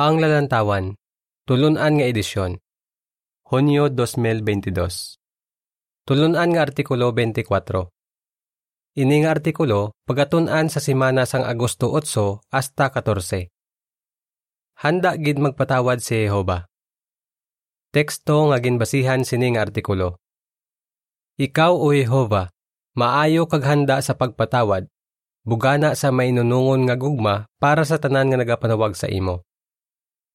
Ang Lalantawan, Tulunan nga edisyon, Hunyo 2022. Tulunan nga artikulo 24. Ini nga artikulo pagatunan sa simana sang Agosto 8 hasta 14. Handa gid magpatawad si Jehova. Teksto nga ginbasihan sini nga artikulo. Ikaw o Jehova, maayo kag handa sa pagpatawad, bugana sa mainunungon nga gugma para sa tanan nga nagapanawag sa imo.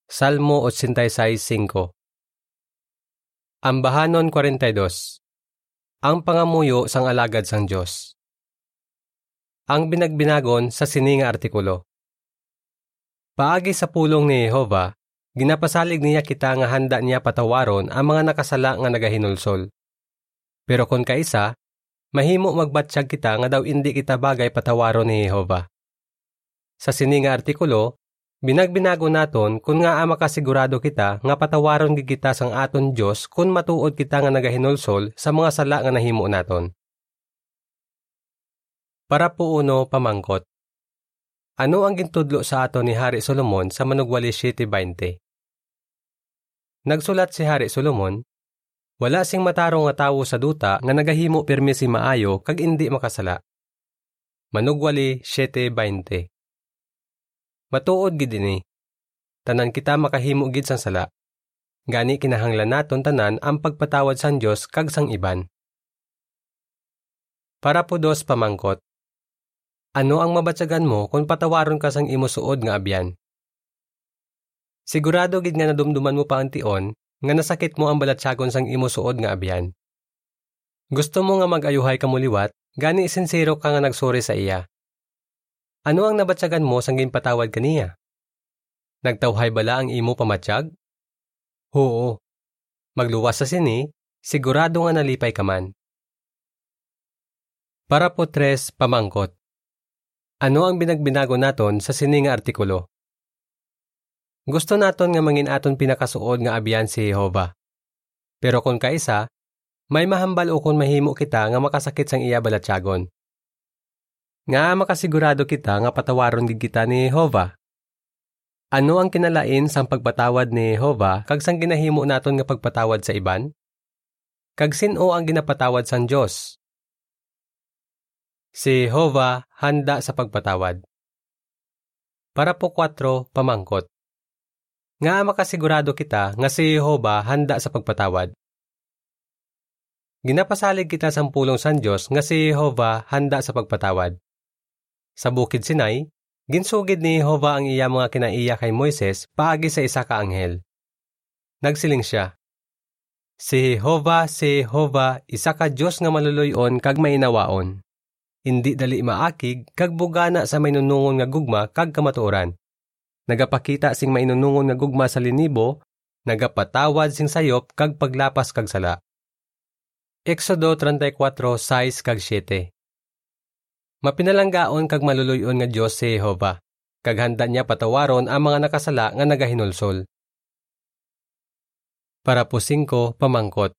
Salmo 86.5 Ambahanon 42 Ang pangamuyo sang alagad sang Dios. Ang binagbinagon sa sininga artikulo. Paagi sa pulong ni Jehova, ginapasalig niya kita nga handa niya patawaron ang mga nakasala nga nagahinulsol. Pero kung kaisa, mahimo magbatsyag kita nga daw indi kita bagay patawaron ni Jehova. Sa sininga artikulo, Binagbinago naton kung nga ama kasigurado kita nga patawaron gid kita sang aton Dios kung matuod kita nga nagahinulsol sa mga sala nga nahimo naton. Para po uno pamangkot. Ano ang gintudlo sa aton ni Hari Solomon sa Manugwali 7:20? Nagsulat si Hari Solomon, wala sing matarong nga tawo sa duta nga nagahimo pirmi si maayo kag indi makasala. Manugwali 7:20 Matuod gid ini. Tanan kita makahimo gid sang sala. Gani kinahanglan naton tanan ang pagpatawad sang Dios kag sang iban. Para po dos pamangkot. Ano ang mabatsagan mo kung patawaron ka sang imo suod nga abyan? Sigurado gid nga nadumduman mo pa ang tion nga nasakit mo ang balatsagon sang imo suod nga abyan. Gusto mo nga mag-ayuhay ka muliwat, gani sincero ka nga nagsuri sa iya. Ano ang nabatsagan mo sang ginpatawad kaniya? Nagtawhay bala ang imo pamatsyag? Oo. Magluwas sa sini, sigurado nga nalipay ka man. Para po tres, pamangkot. Ano ang binagbinago naton sa sini nga artikulo? Gusto naton nga mangin aton pinakasuod nga abiyan si Jehova. Pero kung kaisa, may mahambal o kung mahimo kita nga makasakit sang iya balatyagon. Nga makasigurado kita nga patawaron gid kita ni Jehova. Ano ang kinalain sang pagpatawad ni Jehova kag sang ginahimo naton nga pagpatawad sa iban? Kag sin-o ang ginapatawad sang Dios? Si Jehova handa sa pagpatawad. Para po 4 pamangkot. Nga makasigurado kita nga si Jehova handa sa pagpatawad. Ginapasalig kita sa pulong san Dios nga si Jehova handa sa pagpatawad. Sa bukid Sinai, ginsugid ni Jehova ang iya mga kinaiya kay Moises paagi sa isa ka anghel. Nagsiling siya, Si Jehova, si Jehova, isa ka Diyos nga maluluyon kag mainawaon. Hindi dali maakig kag bugana sa mainunungon nga gugma kag kamatuoran. Nagapakita sing mainunungon nga gugma sa linibo, nagapatawad sing sayop kag paglapas kag sala. Exodo 34:6 kag 7 Mapinalanggaon kag maluluyon nga Dios si Jehova, kag handa niya patawaron ang mga nakasala nga nagahinulsol. Para po 5 pamangkot.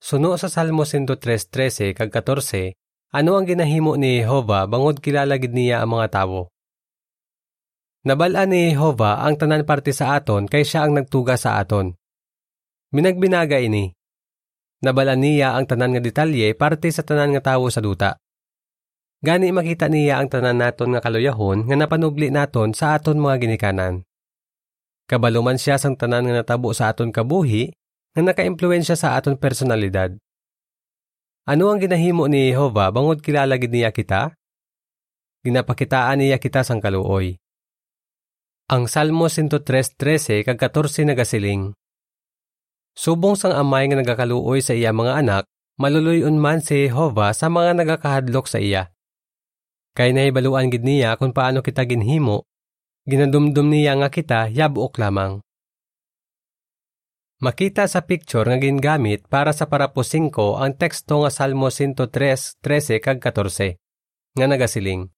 Suno sa Salmo 103:13 kag 14, ano ang ginahimo ni Jehova bangod kilala gid niya ang mga tawo? Nabal-an ni Jehova ang tanan parte sa aton kay siya ang nagtuga sa aton. Minagbinaga ini. Nabalan niya ang tanan nga detalye parte sa tanan nga tawo sa duta. Gani makita niya ang tanan naton nga kaluyahon nga napanubli naton sa aton mga ginikanan. Kabaluman siya sang tanan nga natabo sa aton kabuhi nga nakaimpluwensya sa aton personalidad. Ano ang ginahimo ni Jehova bangod kilala gid niya kita? Ginapakitaan niya kita sang kaluoy. Ang Salmo 103:13 kag 14 nagasiling. Subong sang amay nga nagakaluoy sa iya mga anak, maluluyon man si Jehova sa mga nagakahadlok sa iya. Kay nahibaluan gid niya kung paano kita ginhimo, ginadumdum niya nga kita yabuok lamang. Makita sa picture nga gingamit para sa parapo 5 ang teksto nga Salmo 103:13 kag 14 nga nagasiling.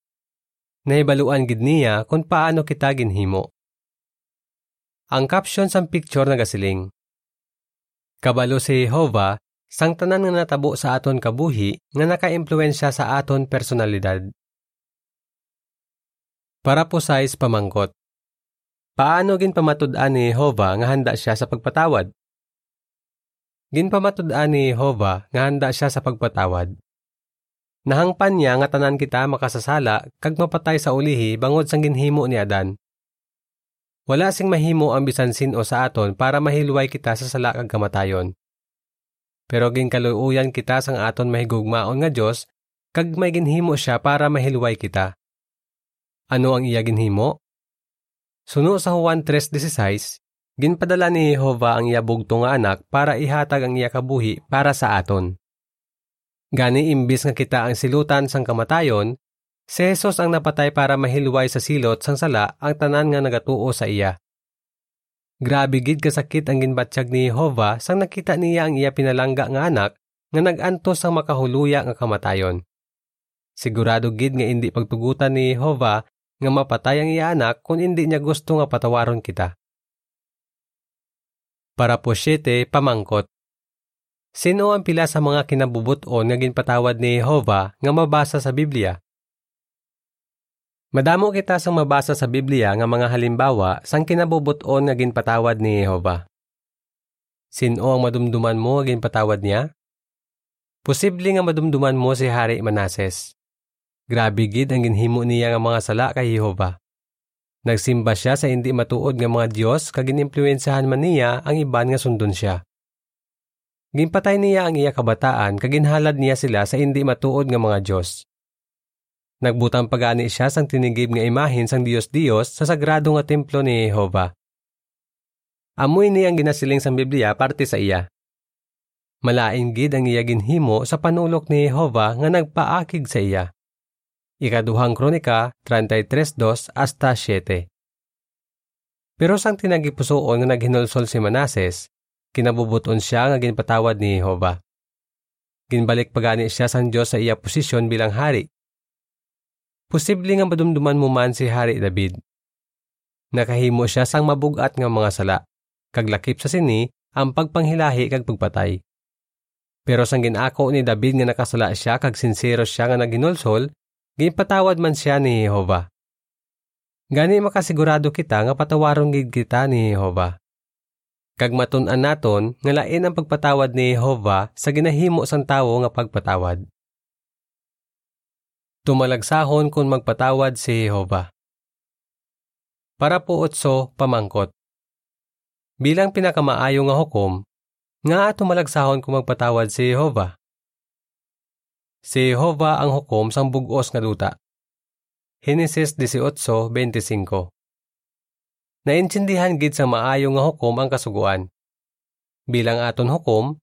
Nahibaluan gid niya kung paano kita ginhimo. Ang caption sa picture nagasiling. Kabalo si Jehovah sang tanan nga natabo sa aton kabuhi nga nakaimpluwensya sa aton personalidad. Para po size pamangkot. Paano ginpamatud-an ni Jehova nga handa siya sa pagpatawad? Ginpamatud-an ni Jehova nga handa siya sa pagpatawad. Nahangpan niya nga tanan kita makasasala kag mapatay sa ulihi bangod sang ginhimo ni Adan. Wala sing mahimo ang bisan sin-o sa aton para mahilway kita sa sala kag kamatayon. Pero ginkaluuyan kita sang aton mahigugmaon nga Dios kag may ginhimo siya para mahilway kita. Ano ang iya ginhimo? Suno sa Juan 3.16, ginpadala ni Jehova ang iya bugto nga anak para ihatag ang iya kabuhi para sa aton. Gani imbis nga kita ang silutan sang kamatayon, Si Jesus ang napatay para mahilway sa silot sang sala ang tanan nga nagatuo sa iya. Grabe gid kasakit ang ginbatsyag ni Jehova sang nakita niya ang iya pinalangga nga anak nga nagantos sang makahuluya nga kamatayon. Sigurado gid nga indi pagtugutan ni Jehova nga mapatay ang iya anak kung hindi niya gusto nga patawaron kita. Para po siyete, pamangkot. Sino ang pila sa mga kinabubuton nga ginpatawad ni Jehova nga mabasa sa Biblia? Madamo kita sang mabasa sa Biblia nga mga halimbawa sang kinabubuton nga ginpatawad ni Jehova. Sino ang madumduman mo nga ginpatawad niya? Posible nga madumduman mo si Hari Manases. Grabe gid ang ginhimo niya nga mga sala kay Jehova. Nagsimba siya sa hindi matuod nga mga Dios kag ginimpluwensyahan man niya ang iban nga sundon siya. Ginpatay niya ang iya kabataan kag ginhalad niya sila sa hindi matuod nga mga Dios. Nagbutang pagani siya sang tinigib nga imahin sang Dios-Dios sa sagrado nga templo ni Jehova. Amoy ni ang ginasiling sang Biblia parte sa iya. Malain gid ang iya ginhimo sa panulok ni Jehova nga nagpaakig sa iya. Ikaduhang Kronika 33:2 hasta 7. Pero sang tinagipusoon nga naghinulsol si Manases, kinabubuton siya nga ginpatawad ni Jehova. Ginbalik pagani siya sang Dios sa iya posisyon bilang hari Posible nga madumduman mo man si Hari David. Nakahimo siya sang mabugat nga mga sala, kag lakip sa sini ang pagpanghilahi kag pagpatay. Pero sang ginako ni David nga nakasala siya kag sincero siya nga naginulsol, ginpatawad man siya ni Jehova. Gani makasigurado kita nga patawaron gid kita ni Jehova. Kag matun-an naton nga lain ang pagpatawad ni Jehova sa ginahimo sang tawo nga pagpatawad. Tumalagsahon kung magpatawad si Jehova. Para po utso, pamangkot. Bilang pinakamaayo nga hukom, nga tumalagsahon kung magpatawad si Jehova. Si Jehova ang hukom sang bugos nga duta. Henesis 18:25. Naintindihan gid sa maayo nga hukom ang kasuguan. Bilang aton hukom,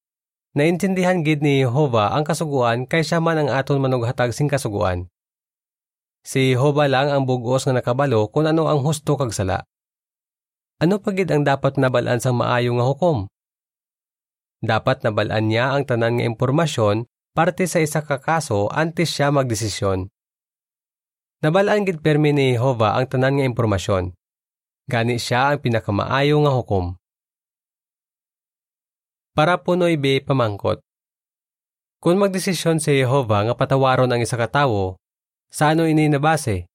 naintindihan gid ni Jehova ang kasuguan kay siya man ang aton manughatag sing kasuguan. Si Jehovah lang ang bugos nga nakabalo kung ano ang husto kag sala. Ano pagid ang dapat nabalaan sang maayo nga hukom? Dapat nabalaan niya ang tanan nga impormasyon parte sa isa ka kaso antes siya magdesisyon. Nabalaan gid permi ni Jehovah ang tanan nga impormasyon. Gani siya ang pinakamaayo nga hukom. Para punoy be pamangkot. Kung magdesisyon si Jehovah nga patawaron ang isa ka tawo, sa ano ini nabase?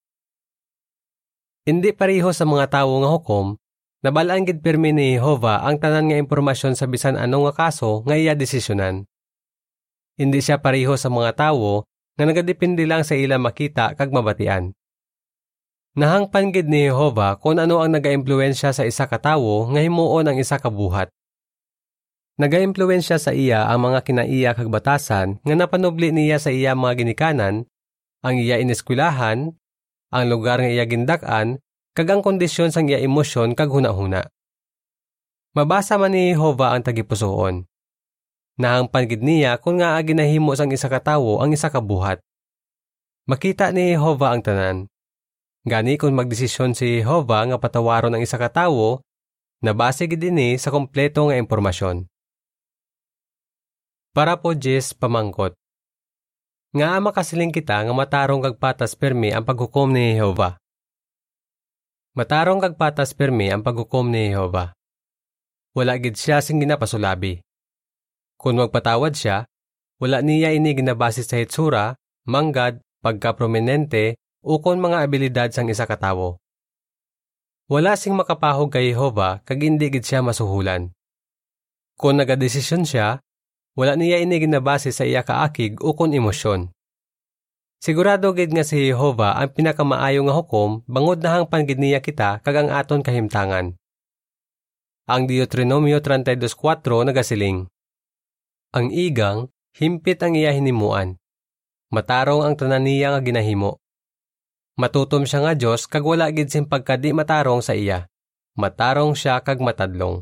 Hindi pareho sa mga tawo nga hukom, nabalaan gid pirmi ni Jehova ang tanan nga impormasyon sa bisan anong nga kaso nga iya desisyonan. Hindi siya pareho sa mga tawo nga nagadepende lang sa ila makita kag mabatian. Nahangpan gid ni Jehova kung ano ang nagaimpluwensya sa isa ka tawo nga himuon ang isa ka buhat. Nagaimpluwensya sa iya ang mga kinaiya kag batasan nga napanubli niya sa iya mga ginikanan ang iya ineskwelahan, ang lugar nga iya gindak-an, kag ang kondisyon sang iya emosyon kag hunahuna. Mabasa man ni Jehova ang tagipusoon. Nahangpan gid niya kung nga ginahimo sang isa ka tawo ang isa ka buhat. Makita ni Jehova ang tanan. Gani kung magdesisyon si Jehova nga patawaron ang isa ka tawo, nabase gid ini sa kompleto nga impormasyon. Para po Jess pamangkot. Nga makasiling kita nga matarong kag patas permi ang paghukom ni Jehova. Matarong kag patas permi ang paghukom ni Jehova. Wala gid siya sing ginapasulabi. Kung magpatawad siya, wala niya ini ginabase sa hitsura, manggad, pagkaprominente, o kon mga abilidad sang isa ka tawo. Wala sing makapahog kay Jehova kag hindi gid siya masuhulan. Kung nagadesisyon siya, wala niya ini ginabase sa iya kaakig o kon emosyon. Sigurado gid nga si Jehova ang pinakamaayo nga hukom bangod na hangpan gid niya kita kag ang aton kahimtangan. Ang Deuteronomio 32:4 nagasiling. Ang igang himpit ang iya hinimuan. Matarong ang tanan niya nga ginahimo. Matutom siya nga Dios kag wala gid sim pagkadi matarong sa iya. Matarong siya kag matadlong.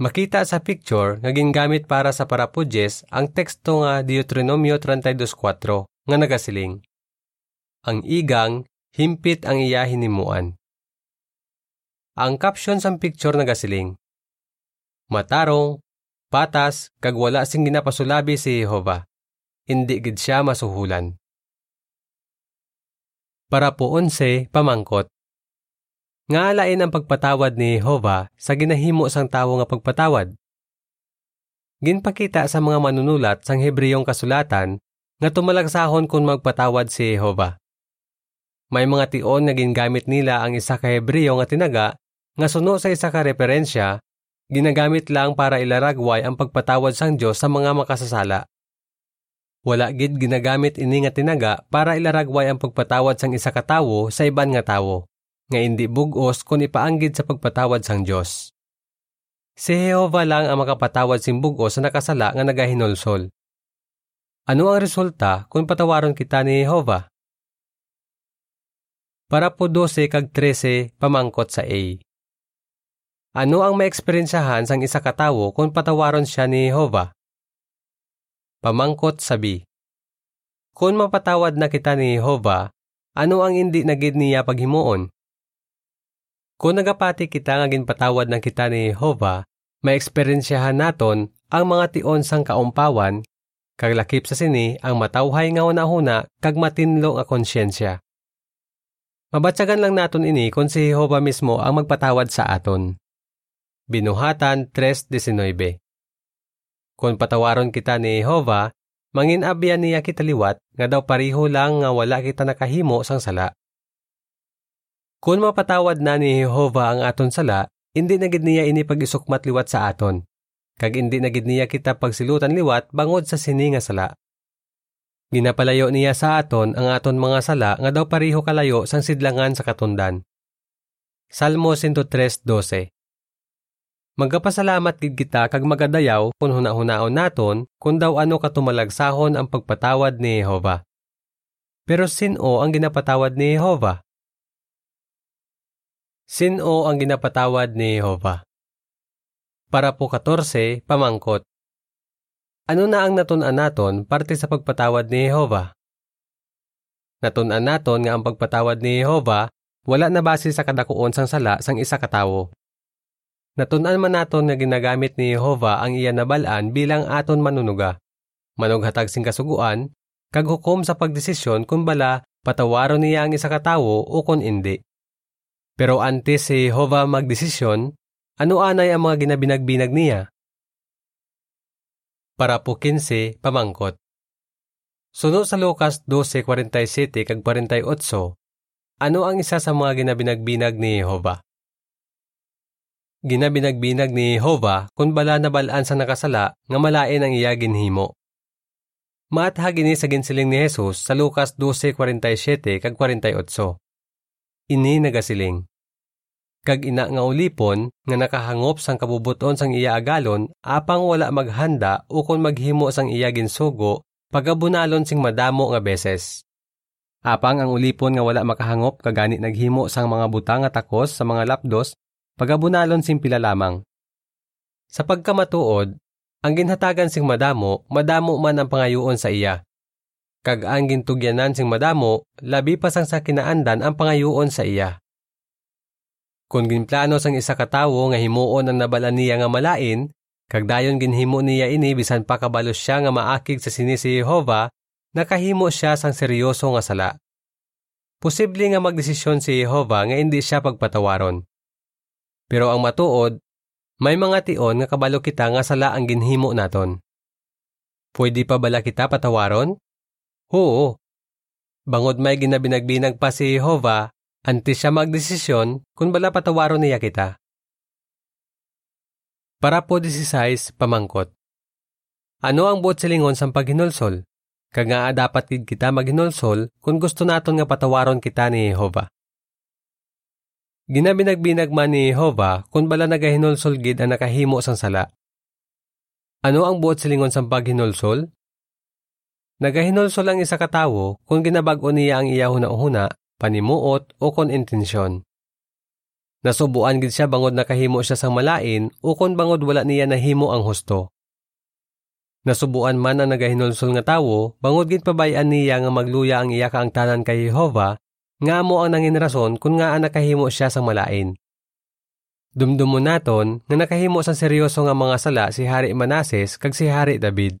Makita sa picture nga gingamit para sa parapudjes ang teksto nga Deuteronomio 32:4 nga nagasiling. Ang igang himpit ang iya hinimuan. Ang caption sa picture nagasiling. Matarong, patas, kag wala sing ginapasulabi si Jehova. Hindi gid siya masuhulan. Para po onse, pamangkot. Nga alain ang pagpatawad ni Jehova sa ginahimo sang tawo nga pagpatawad. Ginpakita sa mga manunulat sang Hebreyong kasulatan nga tumalagsahon kung magpatawad si Jehova. May mga tion nga gingamit nila ang isa ka Hebreyo nga tinaga nga suno sa isa ka referensya, ginagamit lang para ilaragway ang pagpatawad sang Dios sa mga makasasala. Wala gid ginagamit ini nga tinaga para ilaragway ang pagpatawad sang isa ka tawo sa iban nga tawo, nga hindi bugos kun ipaanggid sa pagpatawad sang Dios. Si Jehova lang ang makapatawad sing bugos sa nakasala nga nagahinulsol. Ano ang resulta kung patawaron kita ni Jehova? Para po 12 kag 13 pamangkot sa A. Ano ang maeksperinsahan sang isa ka tawo kung patawaron siya ni Jehova? Pamangkot sabi. Kung mapatawad na kita ni Jehova, ano ang hindi nagid niya paghimuon? Kung nagapati kita nga ginpatawad na kita ni Jehova, maeksperiensyahan naton ang mga tion sang kaumpawan, kag lakip sa sini ang matawhay nga una-huna kag matinlo nga konsyensya. Mabatsagan lang naton ini kung si Jehova mismo ang magpatawad sa aton. Binuhatan 3.19 kung patawaron kita ni Jehova, mangin abyan niya kita liwat nga daw pariho lang nga wala kita nakahimo sang sala. Kung mapatawad na ni Jehova ang aton sala, hindi na gid niya ini pag-isukmat liwat sa aton. Kag hindi na gid niya kita pagsilutan liwat bangod sa sini nga sala. Ginapalayo niya sa aton ang aton mga sala nga daw pariho kalayo sang sidlangan sa katundan. Salmo 103.12 Magapasalamat gid kita kag magadayaw kung hunahunaon naton kung daw ano katumalagsahon ang pagpatawad ni Jehova. Pero sino ang ginapatawad ni Jehova? Sino ang ginapatawad ni Jehova? Para po 14, pamangkot. Ano na ang natunan naton parte sa pagpatawad ni Jehova? Natunan naton nga ang pagpatawad ni Jehova wala na base sa kadakuon sang sala sang isa ka tawo. Natunan man naton nga ginagamit ni Jehova ang iya nabalaan bilang aton manunuga. Manughatag sing kasuguan, kag hukom sa pagdesisyon kung bala patawaron niya ang isa ka tawo o kung hindi. Pero antes si Jehova magdesisyon, ano anay ang mga ginabinagbinag niya? Para po 15, pamangkot. Suno sa Lucas 12:47 kag 48, ano ang isa sa mga ginabinagbinag ni Jehova? Ginabinagbinag ni Jehova kung bala na balaan sa nakasala nga malain ang iya ginhimo. Maatha gini sa ginsiling ni Jesus sa Lucas 12:47 kag 48. Ini nagasiling. Kag ina nga ulipon nga nakahangop sang kabubuton sang iya agalon apang wala maghanda o kung maghimo sang iya ginsugo pagabunalon sing madamo nga beses. Apang ang ulipon nga wala makahangop kagani naghimo sang mga butang nga takos sa mga lapdos pagabunalon simpila lamang. Sa pagkamatuod, ang ginhatagan sing madamo, madamo man ang pangayuon sa iya. Kag ang gintugyanan sing madamo, labi pa sang sa kinaandan ang pangayuon sa iya. Kung ginplano sang isa ka tawo nga himuon ang nabalan niya nga malain, kag dayon ginhimo niya ini bisan pa kabalos siya nga maakig sa sini si Jehova, nakahimo siya sang seryoso nga sala. Posible nga magdesisyon si Jehova nga hindi siya pagpatawaron. Pero ang matuod, may mga tion nga kabalo kita nga sala ang ginhimo naton. Pwede pa bala kita patawaron? Oo. Bangod may ginabinagbinag pa si Jehova, Antes siya magdesisyon kung bala patawaron niya kita. Para po 16 pamangkot. Ano ang buot silingon sa paghinulsol? Kaga dapat gid kita maghinulsol kung gusto naton nga patawaron kita ni Jehova. Ginabinagbinag man ni Jehova kung bala nagahinulsol gid ang nakahimo sang sala. Ano ang buot silingon sa paghinulsol? Nagahinulsol ang isa katawo kung ginabag-o niya ang iya huna-huna, panimuot o kon intensyon. Nasubuan gid siya bangod nakahimo siya sang malain o kon bangod wala niya nahimo ang husto. Nasubuan man ang nagahinulsol nga tawo, bangod gid pabayan niya nga magluya ang iya kaang tanan kay Jehova, nga mo ang nangin rason kung nga nakahimo siya sang malain. Dumdumo naton nga nakahimo sang seryoso nga mga sala si Hari Manases kag si Hari David.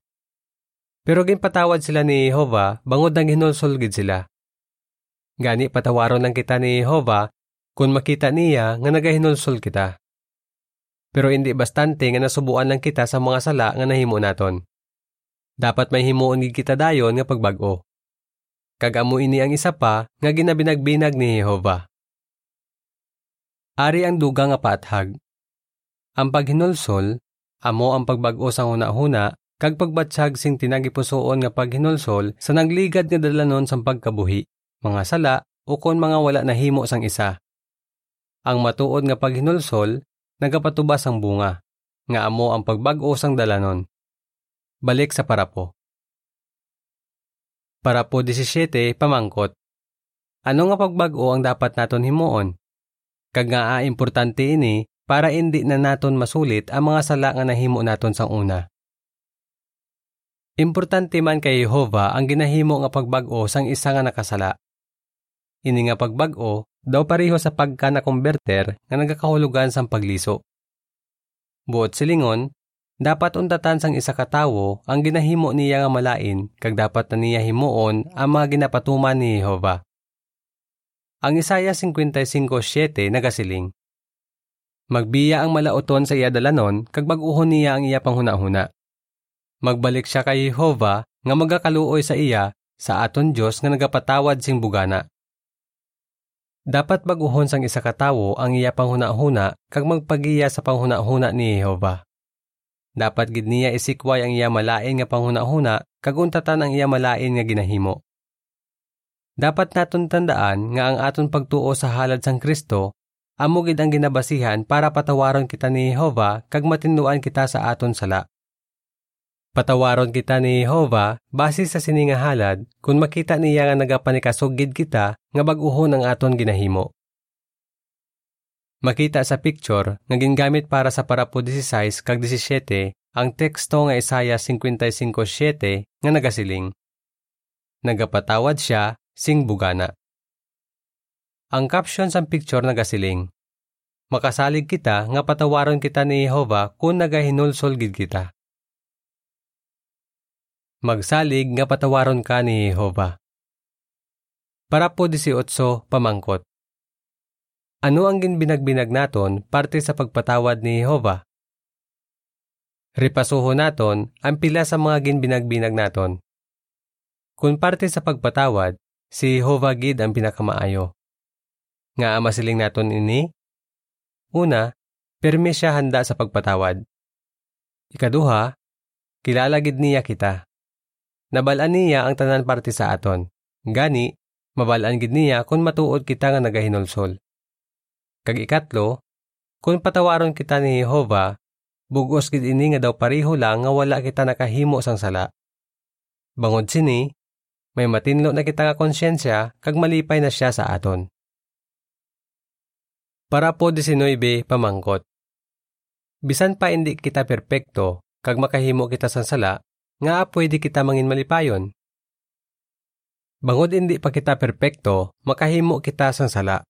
Pero ginpatawad sila ni Jehova bangod nang hinulsol gid sila. Gani patawaron lang kita ni Jehova kung makita niya nga nagahinulsol kita. Pero hindi bastante nga nasubuan lang kita sa mga sala nga nahimo naton. Dapat may himuon gid kita dayon nga pagbag-o. Kag amo ini ang isa pa nga ginabinagbinag ni Jehova. Ari ang duga nga paathag. Ang paghinulsol, amo ang pagbag-o sa huna-huna, kag pagbatsyag sing tinagipusoon nga paghinulsol sa nagligad nga dalanon sa pagkabuhi, mga sala, o kon mga wala nahimo sang isa. Ang matuod nga paghinulsol, nagapatubas ang bunga, nga amo ang pagbag-o sang dalanon. Balik sa parapo. Parapo 17, pamangkot. Ano nga pagbag-o ang dapat naton himuon? Kag nga importante ini para hindi na naton masulit ang mga sala nga nahimo naton sang una. Importante man kay Jehova ang ginahimo nga pagbag-o sang isa nga nakasala. Ini nga pagbag-o daw pareho sa pagka na konverter nga nagakahulugan sang pagliso. Buot silingon, dapat untatan sang isa ka tawo ang ginahimo niya nga malain kag dapat na niya himuon ang mga ginapatuman ni Jehova. Ang Isaya 55:7 nagasiling. Magbiya ang malauton sa iya dalanon kag baguhon niya ang iya panghuna-huna. Magbalik siya kay Jehova nga magakaluoy sa iya sa aton Dios nga nagapatawad sing bugana. Dapat baguhon sang isa ka tawo ang iya panghuna-huna kag magpagiya sa panghuna-huna ni Jehova. Dapat gid niya isikway ang iya malain nga panghuna-huna kag untatan ang iya malain nga ginahimo. Dapat naton tandaan nga ang aton pagtuo sa halad sang Kristo amo gid ang ginabasihan para patawaron kita ni Jehova kag matinduan kita sa aton sala. Patawaron kita ni Jehova base sa sininga halad kung makita niya nga nagapanikasugid kita nga bag-uhon ang aton ginahimo. Makita sa picture nga gingamit para sa parapo 16 kag 17 ang teksto nga Isaiah 55:7 nga nagasiling. Nagapatawad siya sing bugana. Ang caption sa picture nagasiling, Makasalig kita nga patawaron kita ni Jehova kung nagahinulsol gid kita. Magsalig nga patawaron ka ni Jehova. Para po 18 pamangkot. Ano ang ginbinagbinag naton parte sa pagpatawad ni Jehova? Repasuho naton ang pila sa mga ginbinagbinag naton. Kung parte sa pagpatawad, si Jehovah gid ang pinakamaayo. Nga masiling naton ini? Una, permi siya handa sa pagpatawad. Ikaduha, kilala gid niya kita. Nabalaan niya ang tanan parte sa aton. Gani, mabalaan gid niya kung matuod kita nga nagahinulsol. Kag ikatlo, kung patawaron kita ni Jehovah, bugos gid ini nga daw pareho lang nga wala kita nakahimo sang sala. Bangod sini, may matinlo na kita nga konsyensya kag malipay na siya sa aton. Para po 19 pamangkot. Bisan pa hindi kita perpekto kag makahimo kita sa sala, nga pwede kita mangin malipayon. Bangod hindi pa kita perpekto, makahimo kita sa sala.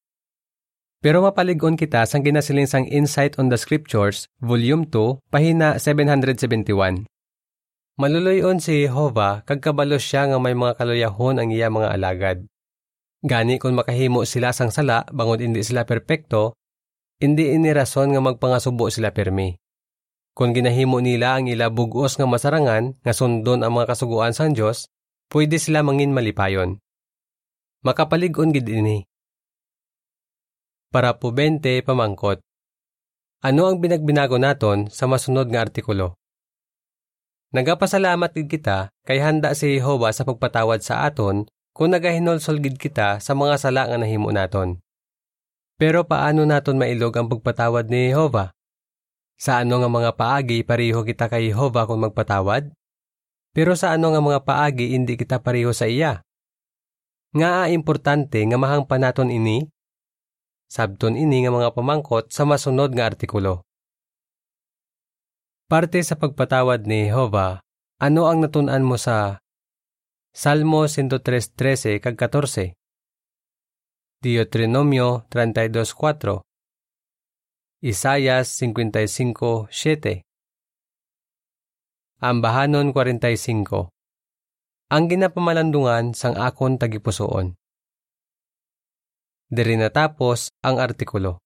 Pero mapaligon kita sang ginasiling sang Insight on the Scriptures, Volume 2, pahina 771. Maluloyon si Jehovah kag kabalo siya nga may mga kaluyahon ang iya mga alagad. Gani kung makahimo sila sang sala bangod hindi sila perpekto, hindi ini rason nga magpangasubo sila permi. Kung ginahimo nila ang ila bugos nga masarangan nga sundon ang mga kasuguan sang Dios, pwede sila mangin malipayon. Makapalig-on gid ini. Para po 20 pamangkot. Ano ang binagbinago naton sa masunod nga artikulo? Nagapasalamat gid kita kay handa si Jehova sa pagpatawad sa aton kung nagahinolsol gid kita sa mga sala nga nahimo naton. Pero paano naton mailog ang pagpatawad ni Jehova? Sa ano nga mga paagi pareho kita kay Jehova kung magpatawad? Pero sa ano nga mga paagi hindi kita pareho sa iya? Nga importante nga mahangpan naton ini? Sabton ini nga mga pamangkot sa masunod nga artikulo. Parte sa pagpatawad ni Jehova, ano ang natunan mo sa Salmo 103.13 kag 14? Deuteronomio 32.4 Isayas 55.7 Ambahanon 45 Ang ginapamalandungan sang akon tagipusoon Diri natapos ang artikulo.